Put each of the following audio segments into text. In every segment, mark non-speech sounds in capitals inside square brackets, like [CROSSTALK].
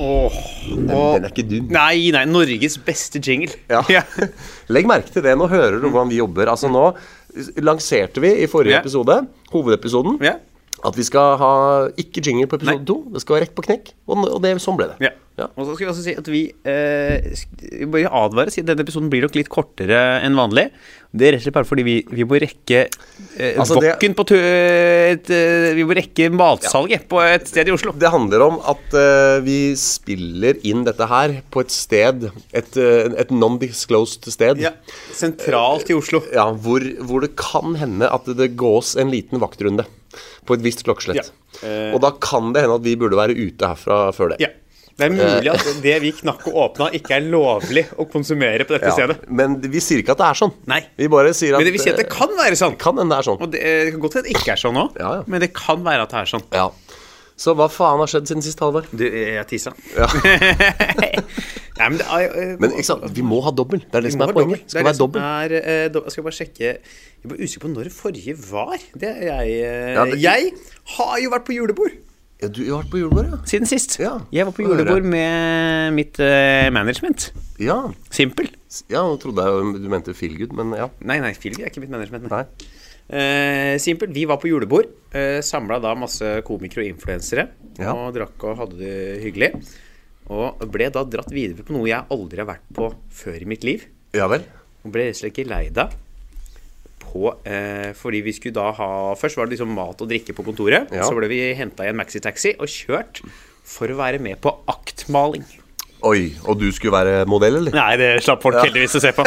Åh, Den, og- den er ikke dum. Nei, nei, Norges beste jingle. [LAUGHS] Ja. Legg merke til det. Nå hører du hvordan vi jobber. Altså Nå lanserte vi i forrige yeah. episode, hovedepisoden, yeah. at vi skal ha ikke jingle på episode to. Det skal være rett på knekk. Og, og det, sånn ble det. Ja. Ja. Og så skal vi også si at vi eh, bare si at denne episoden blir nok litt kortere enn vanlig. Det er rett og slett bare fordi vi, vi må rekke eh, Altså, det- på et, eh, Vi må rekke matsalget på et sted i Oslo. Det handler om at eh, vi spiller inn dette her på et sted, et, eh, et non-disclosed sted. Ja, Sentralt i Oslo. Ja, hvor, hvor det kan hende at det gås en liten vaktrunde på et visst klokkeslett. Ja. Eh. Og da kan det hende at vi burde være ute herfra før det. Ja. Det er mulig at det vi knakk og åpna, ikke er lovlig å konsumere på dette Ja, stedet. Men vi sier ikke at det er sånn. Nei. Vi bare sier at Men det vil si at det kan være sånn. kan hende det er sånn. Og det, det kan godt hende det ikke er sånn òg, Ja, ja. men det kan være at det er sånn. Ja. Så hva faen har skjedd siden sist, Halvor? Du, jeg tissa. Ja. [LAUGHS] Nei, men det er uh, Men ikke sant, vi må ha dobbel. Det er det som er poenget. skal Det være det dobbel. er, eh, do- Jeg skal bare sjekke Jeg er bare usikker på når det forrige var. Det er jeg uh, Ja, det- Jeg har jo vært på julebord Ja, du har vært på julebord, ja? siden sist. Ja, jeg var på julebord med mitt eh, management. Ja. Simpel. ja, nå trodde jeg du mente Feelgood, men ja. Nei, nei, Filvi er ikke mitt management. Nei. Eh, simpel. Vi var på julebord. Uh, Samla da masse komikere og influensere. Ja. Og drakk og hadde det hyggelig. Og ble da dratt videre på noe jeg aldri har vært på før i mitt liv. Ja vel? Og ble rett og slett geleida på eh, Fordi vi skulle da ha Først var det liksom mat og drikke på kontoret. Ja. Så ble vi henta i en maxitaxi og kjørt for å være med på aktmaling. Oi, og du skulle være modell, eller? Nei, det slapp folk heldigvis å se på.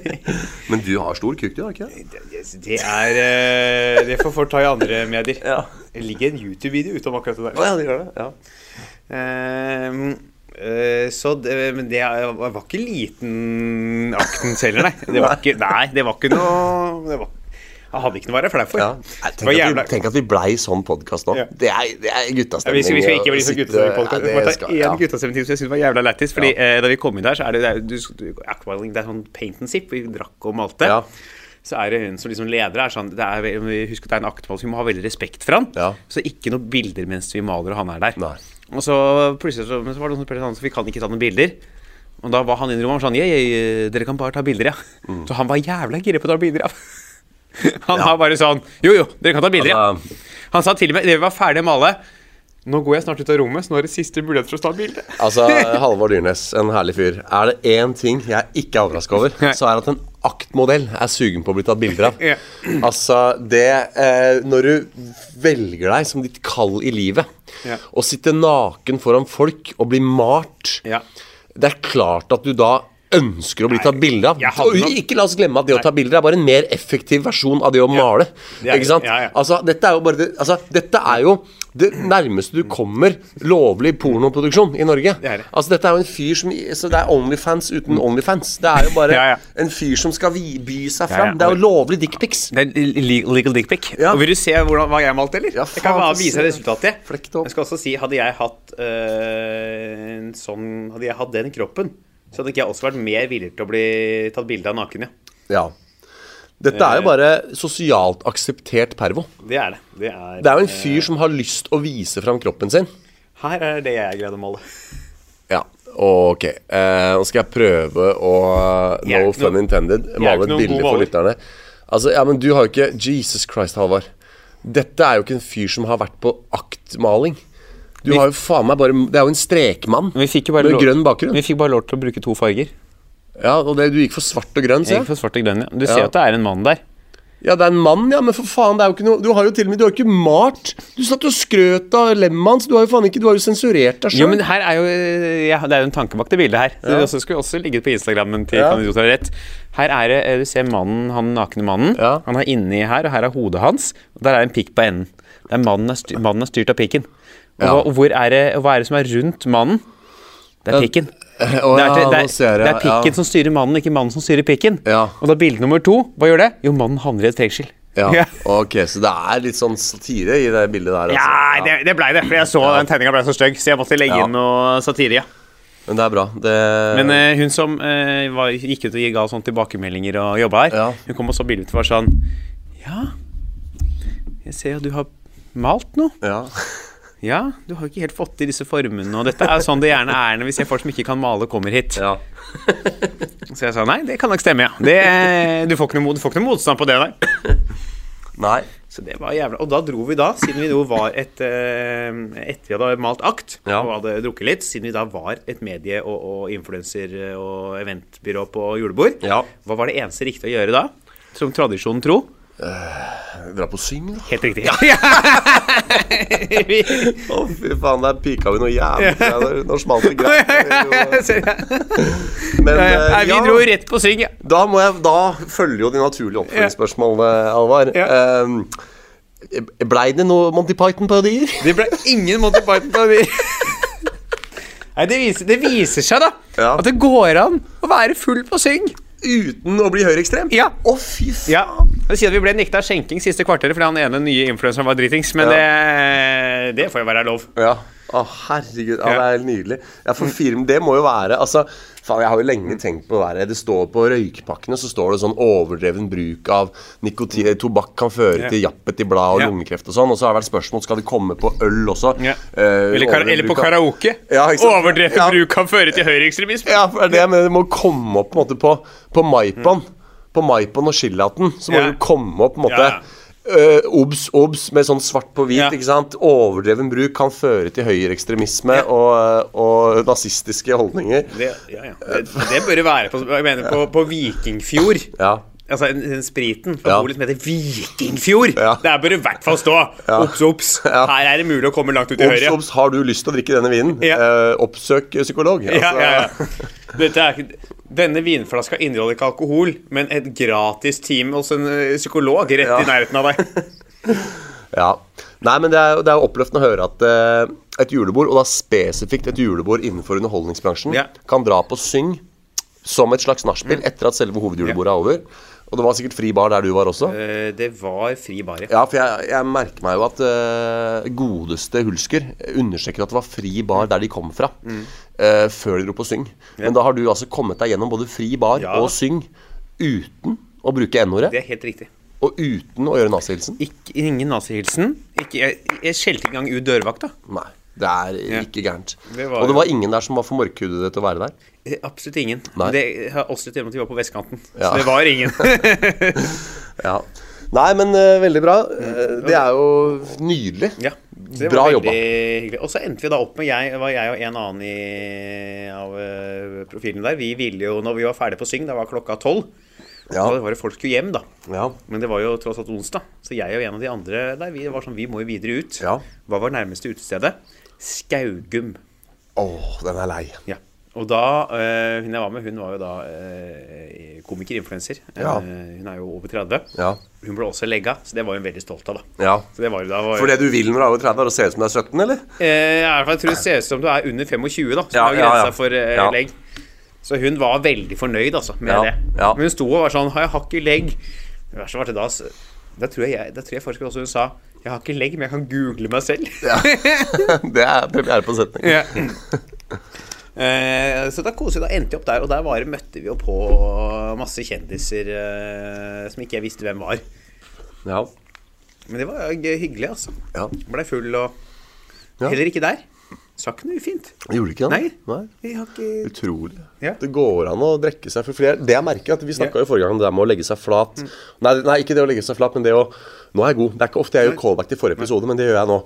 [LAUGHS] Men du har stor kuk, du, har ikke det? Det, er eh, Det får folk ta i andre medier. Ja. Det ligger en YouTube-video ute om akkurat det der. Ja, det gjør det. Ja. Eh, så det, men det var ikke liten aktens heller, nei. Det var ikke, nei, det var ikke noe det var, Jeg hadde ikke noe å være flau for. Ja. Nei, Tenk, at vi, tenk at vi blei sånn podkast nå. Ja. Det er, det er Ja, guttastemning. vi, vi skal ikke bli sånn guttastemning-podkast. Vi må ta én ja. guttastemning til, så jeg synes det var jævla lættis. Fordi eh, da vi kom inn der, så er det, det er, du, det er sånn paint and sip. Vi drakk og malte. Ja. Så er det hun som liksom leder er sånn det er, Husk at det er en aktmål, så vi må ha veldig respekt for han. Ja. Så ikke noe bilder mens vi maler og han er der. Nei. Og så plutselig så, så var det noen som sånn, så vi kan ikke ta noen bilder. Og da var han inne i rommet og var sånn «Ja, ja, Dere kan bare ta bilder, ja. Mm. Så han var jævla gira på å ta bilder, [LAUGHS] ja. Han var bare sånn Jo, jo, dere kan ta bilder, ja. Altså- Han sa til og med Dere var ferdige med male. Nå går jeg snart ut av rommet, så nå er det siste mulighet for å ta bilde. [LAUGHS] Altså, Halvor Dyrnes, en herlig fyr. Er det én ting jeg ikke er overraska over, så er at en aktmodell er sugen på å bli tatt bilder av. [LAUGHS] Altså, det eh, Når du velger deg som ditt kall i livet, Ja. å sitte naken foran folk og bli malt Ja. Det er klart at du da ønsker å bli tatt bilde av. Og nok- ikke la oss glemme at det å ta bilder er bare en mer effektiv versjon av det å male. det er Ikke sant? Ja, ja. Altså, dette er jo bare det, altså, dette er jo det nærmeste du kommer lovlig pornoproduksjon i Norge. Det det. Altså, dette er jo en fyr som Så det er Onlyfans uten Onlyfans. Det er jo bare Ja, ja. en fyr som skal by seg fram. ja. Det er jo lovlig dickpics. Legal dickpic. Ja. Og vil du se hvordan, hva jeg malte, eller? Jeg kan bare vise deg resultatet. Jeg skal også si, hadde jeg hatt øh, en sånn Hadde jeg hatt den kroppen, så hadde ikke jeg også vært mer villig til å bli tatt bilde av naken, ja. Ja. Dette er jo bare sosialt akseptert pervo. Det er det. Det er, Det er jo en fyr som har lyst å vise fram kroppen sin. Her er det jeg greide å male. Ja, ok. Eh, nå skal jeg prøve å No noe, fun intended. Male et bilde for lytterne. Altså, ja, men du har jo ikke Jesus Christ, Halvard. Dette er jo ikke en fyr som har vært på aktmaling. Du har jo faen meg bare Det er jo en strekmann Vi med grønn bakgrunn. Vi fikk bare lov til å bruke to farger. Ja, og det, du gikk for svart og grønn, Jeg gikk for svart og grønn, ja. Du ser Ja. at det er en mann der. Ja, det er en mann, ja, men for faen, det er jo ikke noe Du har jo til og med Du har jo ikke malt. Du satt og skrøt av lemmet hans. Du har jo faen ikke Du har jo sensurert deg Jo, men her er jo ja, Det er jo en tanke bak det bildet her. Ja. Det også skulle også ligget på Instagrammen til Ja. Kandidat rett. Her er det eh, Du ser mannen, han nakne mannen. Ja. Han er inni her, og her er hodet hans. Og der er en pikk på enden. Det er mannen, er styr, mannen er styrt av pikken. Og, og hvor er det, hva er det som er rundt mannen? Det er pikken. [LAUGHS] Å det, er, ja, det, er, det er pikken ja. som styrer mannen, ikke mannen som styrer pikken. Ja. Og da bilde nummer to, hva gjør det? Jo, mannen havner i et fengsel. Ja, [LAUGHS] ok, så det er litt sånn satire i det bildet der. Ja, Altså. det, det blei det. For jeg så den tegninga ble så stygg, så jeg måtte legge Ja. inn noe satire. ja Men det er bra. Det Men uh, hun som uh, var, gikk ut og ga sånne tilbakemeldinger og jobba her, Ja. hun kom og så bildet og var sånn Ja, jeg ser jo du har malt noe. Ja. Ja, du har jo ikke helt fått til disse formene, og dette er sånn det gjerne er når vi ser folk som ikke kan male, kommer hit. Ja. [LAUGHS] Så jeg sa nei, det kan nok stemme, ja. Det, du, får noe, du får ikke noe motstand på det, nei. [COUGHS] Nei. Så det var jævla Og da dro vi da, siden vi jo var et eh, Etter vi hadde malt akt Ja. og hadde drukket litt, siden vi da var et medie- og, og influenser- og eventbyrå på julebord, Ja. hva var det eneste riktige å gjøre da? Som tradisjonen tro? Dra på syng, da. Helt riktig. [LAUGHS] Å, fy faen, der pika vi noe jævlig. Nå smalt det greit. [LAUGHS] Men Nei, eh, vi dro rett på syng, ja. da, må jeg, da følger jo de naturlige oppfølgingsspørsmålene, Alvar. Ja. Um, Blei det noe Monty Python-parodier? [LAUGHS] Det ble ingen Monty Python på det. Nei, det viser, det viser seg, da, Ja. at det går an å være full på syng. Uten å bli høyreekstrem? Ja. Å, fy faen. Ja. Det sier at vi ble nekta skjenking siste kvarteret fordi han ene nye influenseren var dritings, men det, det får jo være lov. Ja. Å, herregud. Ja, det er helt nydelig. Ja, for film, det må jo være Altså, faen, jeg har jo lenge tenkt på det være Det står på røykpakkene så står det sånn overdreven bruk av nikotin Tobakk kan føre til jappet i blad og lungekreft og sånn. Og så har det vært spørsmål skal det komme på øl også. Ja. Eh, Eller, eller på karaoke. Ja. Overdreven Ja. bruk kan føre til høyreekstremisme. Ja, for det men det må komme opp på en måte på, på Maipon. På Maipon og Chillaten. Så må Ja. det komme opp på en måte Ja, ja. øh, Obs, obs, med sånn svart på hvit. Ja. ikke sant? Overdreven bruk kan føre til høyreekstremisme og, og nazistiske holdninger. Det, ja, ja. det, det bør det være på, jeg mener, på, på Vikingfjord. Ja. Altså den, spriten fra Ja. som heter Vikingfjord. Ja. Der bør det i hvert fall stå. Obs, obs. Ja. Her er det mulig å komme langt ut i Obs, høyre. obs, har du lyst til å drikke denne vinen? Ja. Eh, oppsøk psykolog. Ja, Altså, ja, ja. Dette er, ikke- denne vinflaska inneholder ikke alkohol, men et gratis team hos en psykolog rett Ja. i nærheten av deg. [LAUGHS] Ja. Nei, men det er, det er oppløftende å høre at uh, et julebord, og da spesifikt et julebord innenfor underholdningsbransjen, Ja. kan dra på syng som et slags nachspiel etter at selve hovedjulebordet er over. Og det var sikkert fri bar der du var også. Uh, Det var fri bar, ja. Ja, for jeg, jeg merker meg jo at uh, godeste Hulsker understreker at det var fri bar der de kom fra, eh, før de dro på syng. Men da har du altså kommet deg gjennom både fri bar Ja. og syng uten å bruke n-ordet, Det er helt riktig. og uten å gjøre nazihilsen. Ingen nazihilsen. Jeg, jeg skjelte ikke engang ut dørvakta. Nei, det er ikke gærent. Og det var ingen der som var for mørkhudede til å være der. Eh, Absolutt ingen. Nei. Det har også til og med at vi var på vestkanten. Ja. Så det var ingen. [LAUGHS] Ja. Nei, men uh, veldig bra. Uh, det er jo nydelig. ja. Bra jobba. hyggelig. Og så endte vi da opp med jeg, var jeg og en annen i, av uh, profilene der. Vi ville jo, når vi var ferdige på Syng, da var klokka tolv. Ja. Da var det folk skulle hjem, da. Ja. Men det var jo tross alt onsdag, så jeg og en av de andre der, vi var sånn, vi må jo videre ut. Ja. Hva var nærmeste utestedet? Skaugum. Åh, den er lei. Ja. Og da, uh, hun jeg var med, hun var jo da uh, komiker, influenser. Ja. Uh, hun er jo over 30. Ja. Hun ble også legga, så det var hun veldig stolt av, da. ja. Så det var jo da var, For det du vil når du er over 30, er å se ut som du er 17, eller? eh, i Jeg tror det ser ut som du er under 25, da. Som Ja, er grensa for eh, legg. Så hun var veldig fornøyd, altså, med det. ja. Men hun sto og var sånn Har jeg hakk i legg? Det verste var til da Da tror jeg- da tror jeg faktisk også hun sa Jeg har ikke legg, men jeg kan google meg selv. [LAUGHS] ja. det er premiere på setning. Ja. Eh, så da koset da endte vi opp der, og der bare møtte vi jo på masse kjendiser eh, som ikke jeg visste hvem var. Ja. Men det var hyggelig, altså. ja. Blei full og Ja. Heller ikke der. Sa ikke noe ufint. Gjorde ikke det? Nei. Nei. Ikke Utrolig. Ja. Det går an å drekke seg for flere. Det jeg merker, at vi snakka Ja. forrige gang om det der med å legge seg flat. Nei, nei, ikke det å legge seg flat, men det å Nå er jeg god. Det er ikke ofte jeg gjør callback til forrige episode, men det gjør jeg nå.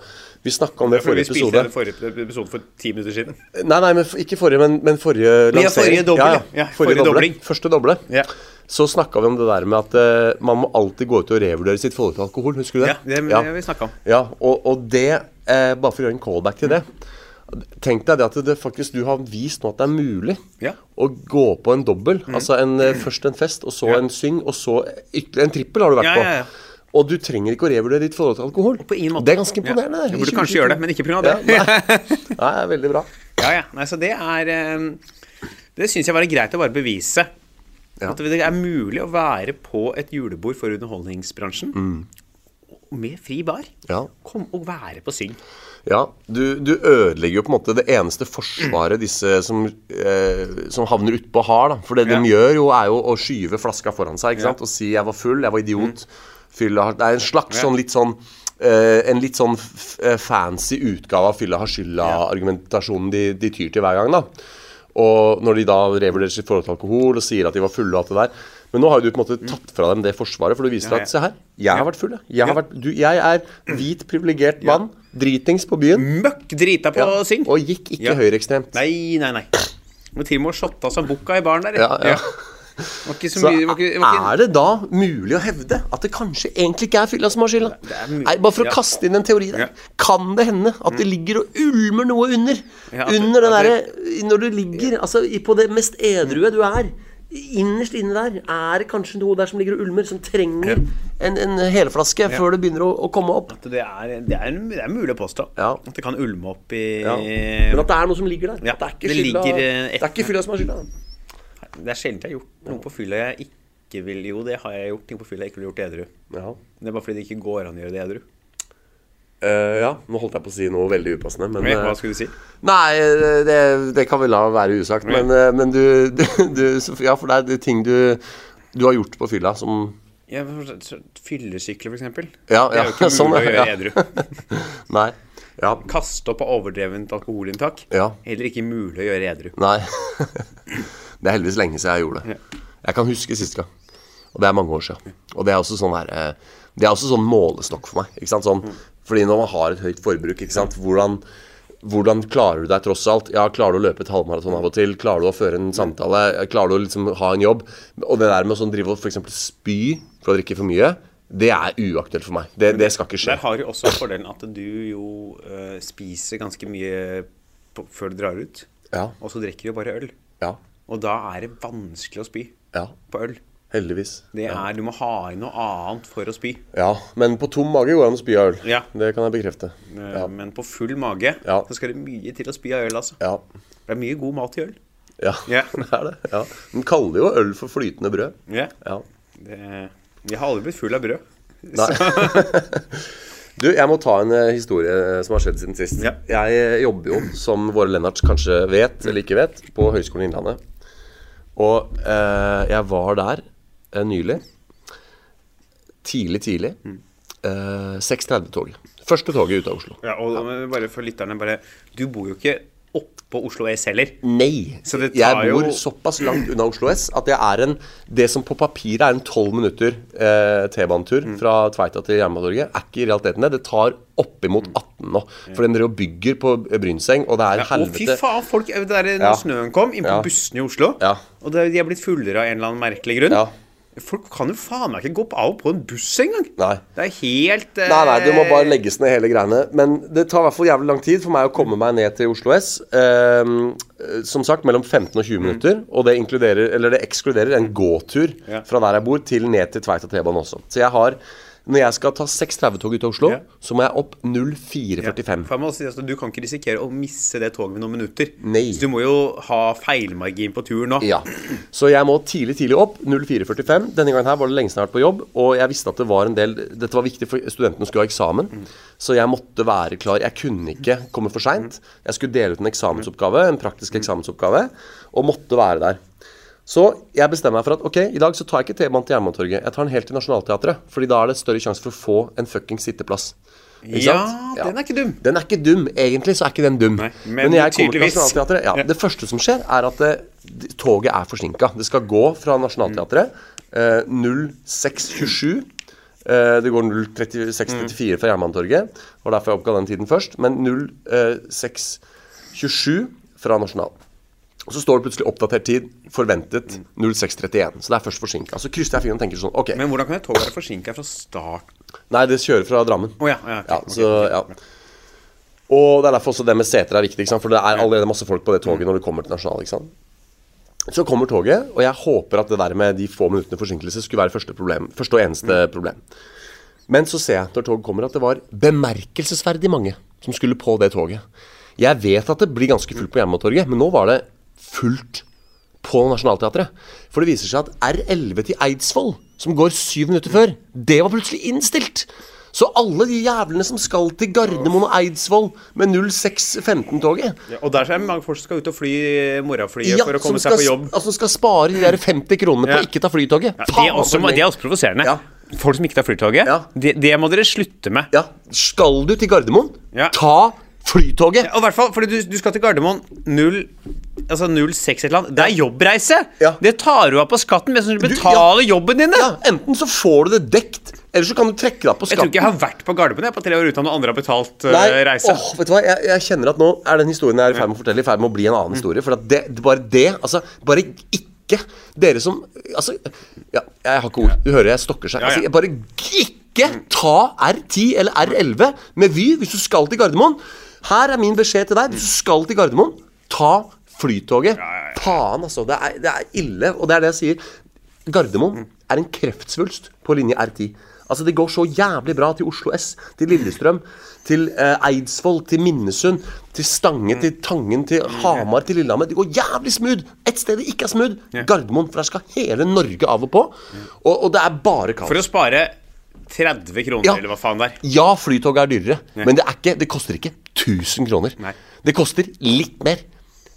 Vi snakka om det i For vi forrige spilte episode. den forrige episode for ti minutter siden. Nei, nei, men ikke forrige, men, men forrige Ja, lansering. forrige doble, ja. Forrige doble. Første doble. Ja, Så snakka vi om det der med at uh, man må alltid gå ut og revurdere sitt forhold til alkohol. Husker du det? ja det det vi snakka om. Ja, og, og det, uh, bare for å gjøre en callback til det Tenk deg det at det faktisk du har vist nå at det er mulig Ja. å gå på en dobbel. Altså en, eh, først en fest, og så Mm. Ja. en syng, og så ytterligere en trippel har du vært Ja, ja, ja. på. Og du trenger ikke å revurdere ditt forhold til alkohol. Det er ganske imponerende. Det. Burde kanskje gjøre det, men ikke pga. Det. nei. [LAUGHS] nei, veldig bra. Ja, ja. Nei, så det er eh, Det syns jeg var greit å bare bevise. Ja. At det er mulig å være på et julebord for underholdningsbransjen med fri bar. Ja. Kom og være på Syng. Ja, du, du ødelegger jo på en måte det eneste forsvaret disse som, eh, som havner utpå har. da For det Ja. de gjør, jo er jo å skyve flaska foran seg ikke sant? og si 'jeg var full, jeg var idiot'. Fyll, det er en slags sånn litt sånn eh, en litt sånn eh, fancy utgave av fylla har skylda-argumentasjonen de, de tyr til hver gang. da Og når de da revurderer sitt forhold til alkohol og sier at de var fulle og alt det der. Men nå har jo du på en måte tatt fra dem det forsvaret, for du viser Ja, at se her, jeg har vært full. jeg. Har vært, du, jeg er hvit, privilegert mann, dritings på byen, Møkk drita på Ja, syng. og gikk ikke Ja. høyreekstremt. Nei, nei, nei. Må til og med shotta som bukka i baren der. Ja, ja. Var ikke så Så mye var ikke, var ikke, er det da mulig å hevde at det kanskje egentlig ikke er fylla som har skylda? Bare for å ja. kaste inn en teori der. Ja. Mm. Kan det hende at det ligger og ulmer noe under? Ja, under det derre Når du ligger altså, på det mest edrue du er. Innerst inne der er det kanskje noe der som ligger og ulmer, som trenger en, en helflaske før det begynner å, å komme opp. det, er, det, er, det er mulig å påstå. Ja. At det kan ulme opp i Ja. Men at det er noe som ligger der. Ja, det er ikke skylda ligger, eh, Det er ikke fylla som har skylda. Det er sjelden jeg har gjort noe på fylla jeg ikke vil Jo, det har jeg gjort. Ting på fylla jeg ikke ville gjort edru. Ja. Det er bare fordi det ikke går an å gjøre det edru. Eh, ja, nå holdt jeg på å si noe veldig upassende, men Oi, eh, Hva skulle du si? Nei, det, det kan vi la være usagt. Men, eh, men du, [LAUGHS] du, du Ja, for det er det ting du, du har gjort på fylla som Ja, Fyllesykler, for eksempel. Ja, Det er jo ikke [LAUGHS] mulig sånn, å gjøre ja. edru. [LAUGHS] Nei. Ja. Kaste opp av overdrevent alkoholinntak. Ja. Heller ikke mulig å gjøre edru. Nei. Det er heldigvis lenge siden jeg gjorde det. Jeg kan huske sist gang. Og det er mange år siden. Og det er også sånn her eh, Det er også sånn målestokk for meg. Ikke sant? Sånn, fordi når man har et høyt forbruk, ikke sant hvordan, hvordan klarer du deg tross alt? Ja, Klarer du å løpe et halvmaraton av og til? Klarer du å føre en samtale? Klarer du å liksom ha en jobb? Og det der med å sånn drive og f.eks. spy for å drikke for mye, det er uaktuelt for meg. Det, det skal ikke skje. Der har du også fordelen at du jo uh, spiser ganske mye på, før du drar ut. Ja. Og så drikker du jo bare øl. Ja. Og da er det vanskelig å spy Ja. på øl. Heldigvis. Det er, Du må ha i noe annet for å spy. Ja, men på tom mage går det an å spy av øl. Ja. Det kan jeg bekrefte. Eh, Ja. Men på full mage Ja. så skal det mye til å spy av øl. altså. Ja. Det er mye god mat i øl. Ja, Ja. [LAUGHS] det er det. Ja. De kaller jo øl for flytende brød. Ja. Ja. Det, jeg har aldri blitt full av brød. Nei. [LAUGHS] Du, jeg må ta en eh, historie eh, som har skjedd siden sist. Ja. Jeg jobber jo, som våre Lennarts kanskje vet eller ikke vet, på Høgskolen Innlandet. Og eh, jeg var der nylig. Tidlig, tidlig. Eh, 6.30-toget. Første toget ut av Oslo. Ja, og ja. bare for lytterne bare, Du bor jo ikke oppå Oslo S heller. Nei. Så det jeg bor jo- såpass langt unna Oslo S at jeg er en Det som på papiret er en tolv minutter eh, T-banetur Mm. fra Tveita til Jernbanetorget, er ikke i realiteten det. Det tar oppimot 18 nå. For den driver bygger på Brynseng, og det er ja, helvete. og fy faen, folk, det der, Når Ja. snøen kom inn på bussene i Oslo, Ja. og det, de er blitt fullere av en eller annen merkelig grunn Ja. Folk kan jo faen meg ikke gå av og på en buss engang! Nei. Det er helt eh, Nei, nei, det må bare legges ned hele greiene. Men det tar i hvert fall jævlig lang tid for meg å komme meg ned til Oslo S. Ehm, eh, som sagt, mellom 15 og 20 minutter. Og det inkluderer, eller det ekskluderer en gåtur Ja. fra der jeg bor, til ned til Tveita T-bane også. Så jeg har Når jeg skal ta 6.30-tog ut av Oslo, Ja. så må jeg opp 04.45. Ja. si, altså, du kan ikke risikere å misse det toget med noen minutter. Nei. Så du må jo ha feilmargin på turen nå. Ja. Så jeg må tidlig, tidlig opp. 04.45. Denne gangen her var det lengst jeg har vært på jobb, og jeg visste at det var en del Dette var viktig, for studentene skulle ha eksamen. Så jeg måtte være klar. Jeg kunne ikke komme for seint. Jeg skulle dele ut en eksamensoppgave, en praktisk eksamensoppgave, og måtte være der. Så jeg bestemmer meg for at ok, i dag så tar jeg ikke T-banen til Jernbanetorget. Jeg tar den helt til Nationaltheatret, Fordi da er det større sjanse for å få en fuckings sitteplass. Ja, sant? den er ikke dum. Den er ikke dum. Egentlig så er ikke den dum. Nei, men men jeg kommer til. Nationaltheatret. Ja, Ja. det første som skjer, er at det, toget er forsinka. Det skal gå fra Nationaltheatret eh, 06.27. Eh, det går 06.34 fra Jernbanetorget. Det var derfor jeg oppga den tiden først. Men 06.27 fra Nasjonal. Og så står det plutselig oppdatert tid, forventet 06.31. Så det er først forsinka. Så krysser jeg fingeren og tenker sånn Ok. Men hvordan kan et tog være forsinka fra start? Nei, det kjører fra Drammen. Oh, ja. ja, okay, Ja, så, ok. ja. Og det er derfor også det med seter er viktig. For det er allerede masse folk på det toget når du kommer til Nasjonal. Ikke sant? Så kommer toget, og jeg håper at det der med de få minuttene forsinkelse skulle være første, problem, første og eneste problem. Men så ser jeg når toget kommer, at det var bemerkelsesverdig mange som skulle på det toget. Jeg vet at det blir ganske fullt på Jernbanetorget, men nå var det fullt på Nationaltheatret. For det viser seg at R11 til Eidsvoll, som går syv minutter før, det var plutselig innstilt. Så alle de jævlene som skal til Gardermoen og Eidsvoll med 0615-toget Ja, og der er det mange folk som skal ut og fly morgenflyet ja, for å komme seg skal, på jobb. altså skal spare de der 50 kronene på Ja. ikke ta flytoget. Ja, det, er også, det er også provoserende. Ja. Folk som ikke tar Flytoget, det, det må dere slutte med. Ja, skal du til Gardermoen, ta Flytoget. Og hvert fall, fordi du, du skal til Gardermoen 0 Altså 06 et eller annet. Det er jobbreise! Ja. Det tar du av på skatten mens du betaler jobben din. Ja, Enten så får du det dekt, eller så kan du trekke det av på Jeg tror ikke jeg har vært på Gardermoen jeg, på tre år uten at noen andre har betalt uh, Nei, reise. åh, vet du hva? Jeg, jeg kjenner at nå er den historien jeg er i ferd med å fortelle, i ferd med å bli en annen historie. For at det, det, bare det Altså, bare ikke Dere som Altså, ja, jeg har ikke ord. Du hører jeg stokker seg. Ja, ja. Altså, jeg bare ikke ta R10 eller R11 med Vy hvis du skal til Gardermoen. Her er min beskjed til deg. Hvis du skal til Gardermoen, ta Flytoget. Faen, altså. Det er, det er ille. Og det er det jeg sier. Gardermoen er en kreftsvulst på linje R10. Altså Det går så jævlig bra til Oslo S, til Lillestrøm, til eh, Eidsvoll, til Minnesund, til Stange, til Tangen, til Hamar, til Lillehammer. Det går jævlig smooth! Et sted det ikke er smooth, Gardermoen. For der skal hele Norge av og på. Og, og det er bare kaos. For å spare 30 kroner, Ja. eller hva faen det er. Ja, flytoget er dyrere, men det, er ikke, det koster ikke 1000 kroner. Nei. Det koster litt mer.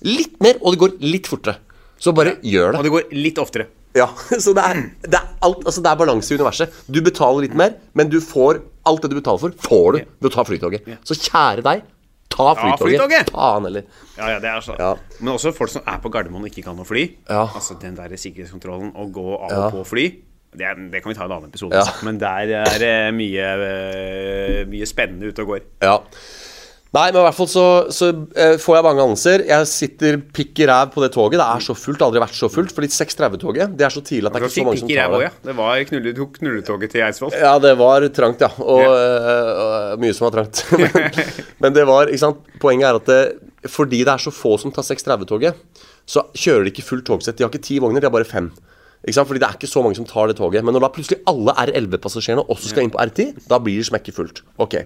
Litt mer, og det går litt fortere. Så bare gjør det. Og det går litt oftere. Ja, [LAUGHS] så det er, det er alt Altså det er balanse i universet. Du betaler litt mer, men du får alt det du betaler for, får du ved å ta Flytoget. Så kjære deg, ta Flytoget. Flytoget! Faen heller. Ja, ja, det er så. Ja. Men også folk som er på Gardermoen og ikke kan å fly. Ja. Altså Den der sikkerhetskontrollen, å gå av Ja. og på fly det, det kan vi ta en annen episode. Ja. altså. Men der er det mye, eh, mye spennende ute og går. Ja. Nei, men i hvert fall så, så eh, får jeg mange annonser. Jeg sitter pikk i ræv på det toget. Det er så fullt. Det har aldri vært så fullt. Fordi 630-toget Det er så tidlig at det er ikke så mange som tar det. ja. Det var knulle, knulletoget til Eidsvoll. Ja, det var trangt, ja. Og øh, mye som var trangt. [LAUGHS] men, men det var, ikke sant Poenget er at det, fordi det er så få som tar 630-toget, så kjører de ikke fullt togsett. De har ikke ti vogner, de har bare fem. Fordi det er ikke så mange som tar det toget. Men når da plutselig alle R11-passasjerene også skal inn på R10, da blir det smekke fullt. Ok.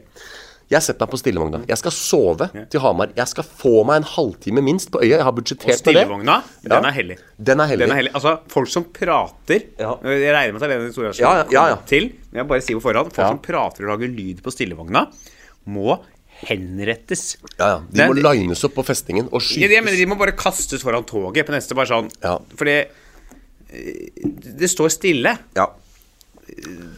Jeg setter meg på stillevogna. Jeg skal sove til Hamar. Jeg skal få meg en halvtime minst på øyet. Jeg har budsjettert med det. Stillevogna, den Ja. er hellig. Den er hellig. Den er hellig. Altså, folk som prater Ja. Jeg regner med at det er den historien Ja, ja, ja, ja. til. Men jeg bare sier på forhånd. Folk som prater og lager lyd på stillevogna, må henrettes. Ja, ja. De må lines opp på festingen og Ja, de, mener. De må bare kastes foran toget på neste. Bare sånn. Ja. Fordi det står stille Ja.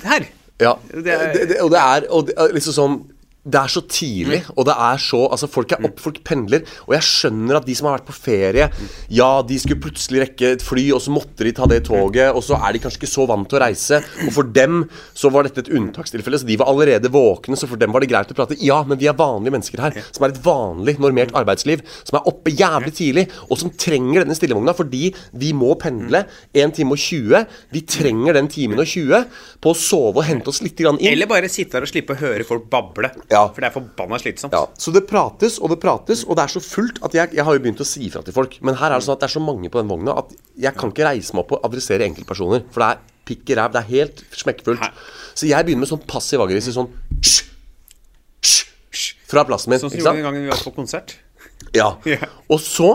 her. Ja, Det det er- det, og det er og det er liksom sånn det er så tidlig, og det er så Altså, folk er opp, folk pendler. Og jeg skjønner at de som har vært på ferie Ja, de skulle plutselig rekke et fly, og så måtte de ta det toget, og så er de kanskje ikke så vant til å reise. Og for dem så var dette et unntakstilfelle, så de var allerede våkne, så for dem var det greit å prate. Ja, men vi er vanlige mennesker her, som er et vanlig, normert arbeidsliv, som er oppe jævlig tidlig, og som trenger denne stillevogna fordi vi må pendle 1 time og 20. Vi trenger den timen og 20 på å sove og hente oss litt inn. Eller bare sitte her og slippe å høre folk bable. Ja. For det er forbanna slitsomt. Ja, Så det prates og det prates, og det er så fullt at jeg, jeg har jo begynt å si ifra til folk. Men her er det sånn at det er så mange på den vogna at jeg kan ikke reise meg opp og adressere enkeltpersoner. For det er pikk i ræv. Det er helt smekkfullt. Så jeg begynner med sånn passiv-aggressiv sånn hysj, hysj, fra plassen min. Sånn som vi gjorde den gangen vi var på konsert. Ja. [LAUGHS] Og så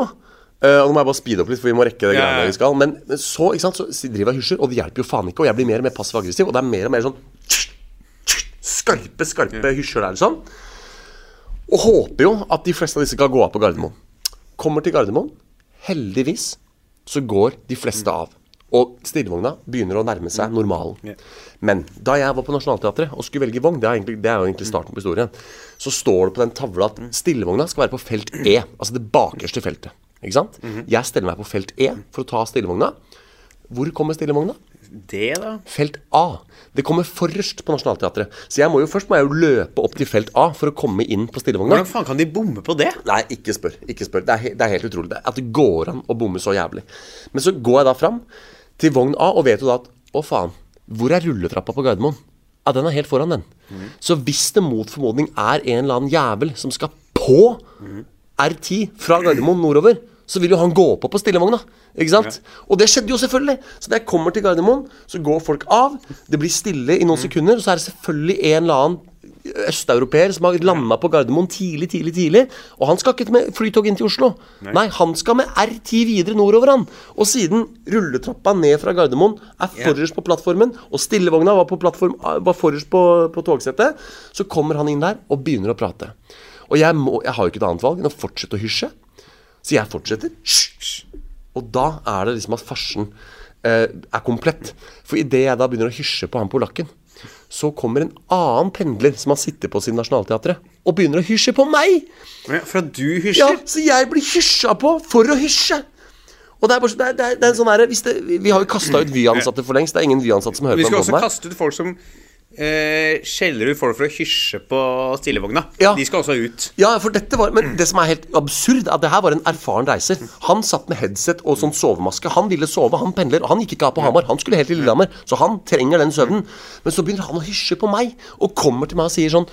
Uh, og Nå må jeg bare speede opp litt, for vi må rekke det yeah. greiene vi skal. Men så ikke sant, så driver jeg og hysjer, og det hjelper jo faen ikke. Og jeg blir mer og mer passiv-aggressiv, og det er mer og mer sånn Skarpe, skarpe hysjer der, sånn. Og håper jo at de fleste av disse skal gå av på Gardermoen. Kommer til Gardermoen. Heldigvis så går de fleste av. Og stillevogna begynner å nærme seg normalen. Ja. Men da jeg var på Nationaltheatret og skulle velge vogn, det er, egentlig, det er jo egentlig starten på historien, så står det på den tavla at stillevogna skal være på felt E. Altså det bakerste feltet. Ikke sant? Jeg steller meg på felt E for å ta stillevogna. Hvor kommer stillevogna? Det, da? Felt A. Det kommer forrest på Nationaltheatret. Så jeg må jo først må jeg jo løpe opp til felt A for å komme inn på stillevogna. Hvordan faen kan de bomme på det? Nei, ikke spør. ikke spør Det er, det er helt utrolig det, at det går an å bomme så jævlig. Men så går jeg da fram til vogn A og vet jo da at å faen, hvor er rulletrappa på Gardermoen? Ja, den er helt foran den. Så hvis det mot formodning er en eller annen jævel som skal på R10 fra Gardermoen nordover, så vil jo han gå på på stillevogna. Ikke sant? Og det skjedde jo selvfølgelig. Så da jeg kommer til Gardermoen, så går folk av. Det blir stille i noen sekunder, og så er det selvfølgelig en eller annen østeuropeer som har landa på Gardermoen tidlig, tidlig, tidlig. Og han skal ikke med flytog inn til Oslo. Nei, han skal med R10 videre nordover, han. Og siden rulletrappa ned fra Gardermoen er forrest på plattformen, og stillevogna var, på plattform, var forrest på, på togsettet, så kommer han inn der og begynner å prate. Og jeg, må, jeg har jo ikke et annet valg enn å fortsette å hysje. Så jeg fortsetter. Og da er det liksom at farsen eh, er komplett. For idet jeg da begynner å hysje på han polakken, så kommer en annen pendler som har sittet på sin Nationaltheatret, og begynner å hysje på meg! Ja, For at du hysjer? Ja. Så jeg blir hysja på for å hysje! Og det er bare så, det er, det er, en sånn her, det, Vi har jo kasta ut Vy-ansatte for lengst. Det er ingen Vy-ansatte som hører på. Vi skal også kaste ut folk som eh, skjeller ut folk for å hysje på stillevogna. Ja. De skal også ut. Ja, for dette var, Men det som er helt absurd, er at det her var en erfaren reiser. Han satt med headset og sånn sovemaske. Han ville sove, han pendler. og Han gikk ikke av på Hamar. Han skulle helt til Lillehammer. Så han trenger den søvnen. Men så begynner han å hysje på meg, og kommer til meg og sier sånn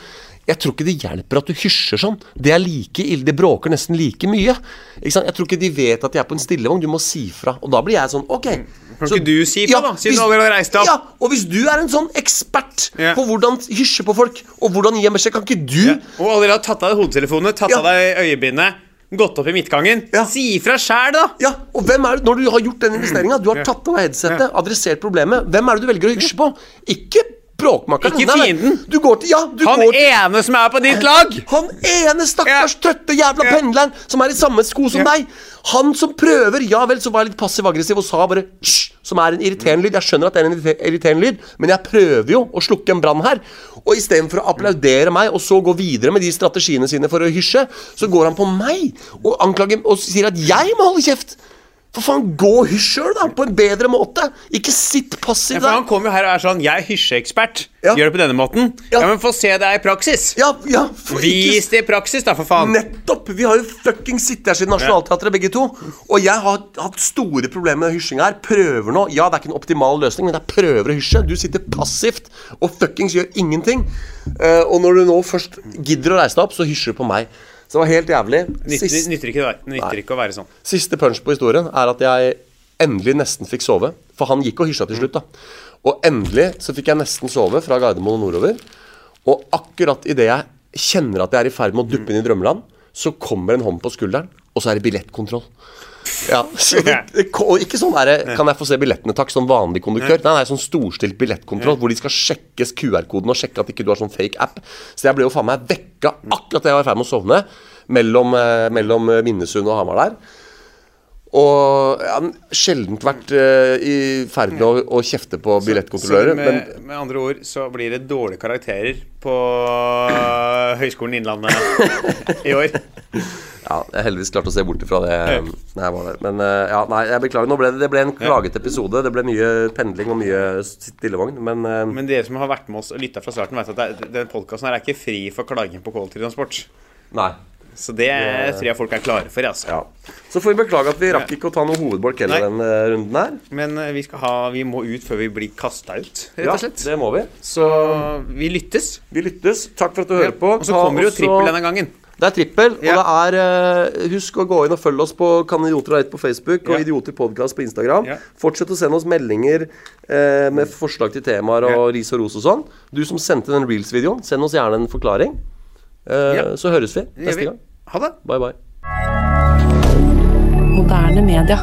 jeg tror ikke det hjelper at du hysjer sånn. Det er like ille. Det bråker nesten like mye. Ikke sant? Jeg tror ikke de vet at de er på en stillevogn. Du må si fra. Og da blir jeg sånn Ok. Kan ikke du si fra, da, siden hvis- du allerede reiste reist opp? Ja, og hvis du er en sånn ekspert Ja. på hvordan hysje på folk, og hvordan gi beskjed, kan ikke du Og allerede har tatt av deg hodetelefonene, tatt Ja. av deg øyebindet, gått opp i midtgangen. Ja. Si ifra sjæl, da! Ja, og hvem er det, Når du har gjort den investeringa, du har tatt av headsetet, adressert problemet, hvem er det du velger å hysje på? Ikke bråkmakeren. Ikke fienden. Du går til Ja, du Han går til ene som er på ditt lag! han ene stakkars Ja. trøtte jævla Ja. pendleren som er i samme sko som Ja. deg. Han som prøver Ja vel, så var jeg litt passiv-aggressiv og sa bare hysj, som er en irriterende lyd. Jeg skjønner at det er en irriterende lyd, men jeg prøver jo å slukke en brann her. Og istedenfor å applaudere meg og så gå videre med de strategiene sine for å hysje, så går han på meg og anklager og sier at jeg må holde kjeft. For faen, gå og hysj sjøl, da! På en bedre måte. Ikke sitt passiv der. Ja, for. Han kommer jo her og er sånn 'Jeg er hysjeekspert'. Ja. Gjør det på denne måten. Ja. Ja, Men få se det i praksis. Ja, ja, for Vis det i praksis, da, for faen. Nettopp! Vi har jo fucking sittet her siden Nationaltheatret, begge to. Og jeg har hatt store problemer med hysjing her. Prøver nå. Ja, det er ikke en optimal løsning, men jeg prøver å hysje. Du sitter passivt og fuckings gjør ingenting. Eh, og når du nå først gidder å reise deg opp, så hysjer du på meg. Så det var helt jævlig. Sist, nytter, ikke, nytter ikke å være sånn. siste punch på historien er at jeg endelig nesten fikk sove. For han gikk og hysja til slutt, da. Og endelig så fikk jeg nesten sove fra Gardermoen og nordover. Og akkurat idet jeg kjenner at jeg er i ferd med å duppe inn i drømmeland, så kommer en hånd på skulderen, og så er det billettkontroll. Ja, så ikke sånn der, Kan jeg få se billettene, takk? som vanlig konduktør. Nei, nei, sånn storstilt billettkontroll hvor de skal sjekkes QR-koden og sjekke at ikke du har sånn fake app. Så jeg ble jo faen meg vekka akkurat da jeg var i ferd med å sovne, mellom, eh, mellom Minnesund og Hamar der. Og ja, sjelden vært uh, i ferd med å, å kjefte på billettkontrollører. Så med, Men med andre ord så blir det dårlige karakterer på uh, Høgskolen Innlandet [LAUGHS] i år. ja, jeg heldigvis klart å se bort ifra det. jeg var der. Men uh, ja, nei, jeg beklager. Nå ble det, det ble en klaget episode. Det ble mye pendling og mye stillevogn. Men, uh, Men dere som har vært med oss og lytta fra starten, vet at det, den podkasten her er ikke fri for klaging på kollektivtransport. nei. Så det tror jeg folk er klare for. Altså. Ja. Så får vi beklage at vi rakk ikke å ta noe hovedbolk heller Nei. den eh, runden her. Men øh, vi, ha, vi må ut før vi blir kasta ut, rett Ja, og slett. det må vi. Så vi lyttes. Vi lyttes. Takk for at du hører på. Og så kommer det jo trippel denne gangen. Det er trippel, og det er eh, Husk å gå inn og følge oss på Kan idioter ha rett på Facebook og Ja. Idioter podkast på Instagram. Ja. Fortsett å sende oss meldinger eh, med forslag til temaer og Ja. ris og ros og sånn. Du som sendte den reels-videoen, send oss gjerne en forklaring. Eh, Ja. Så høres vi neste gang. Ha det. Bye, bye. Moderne media.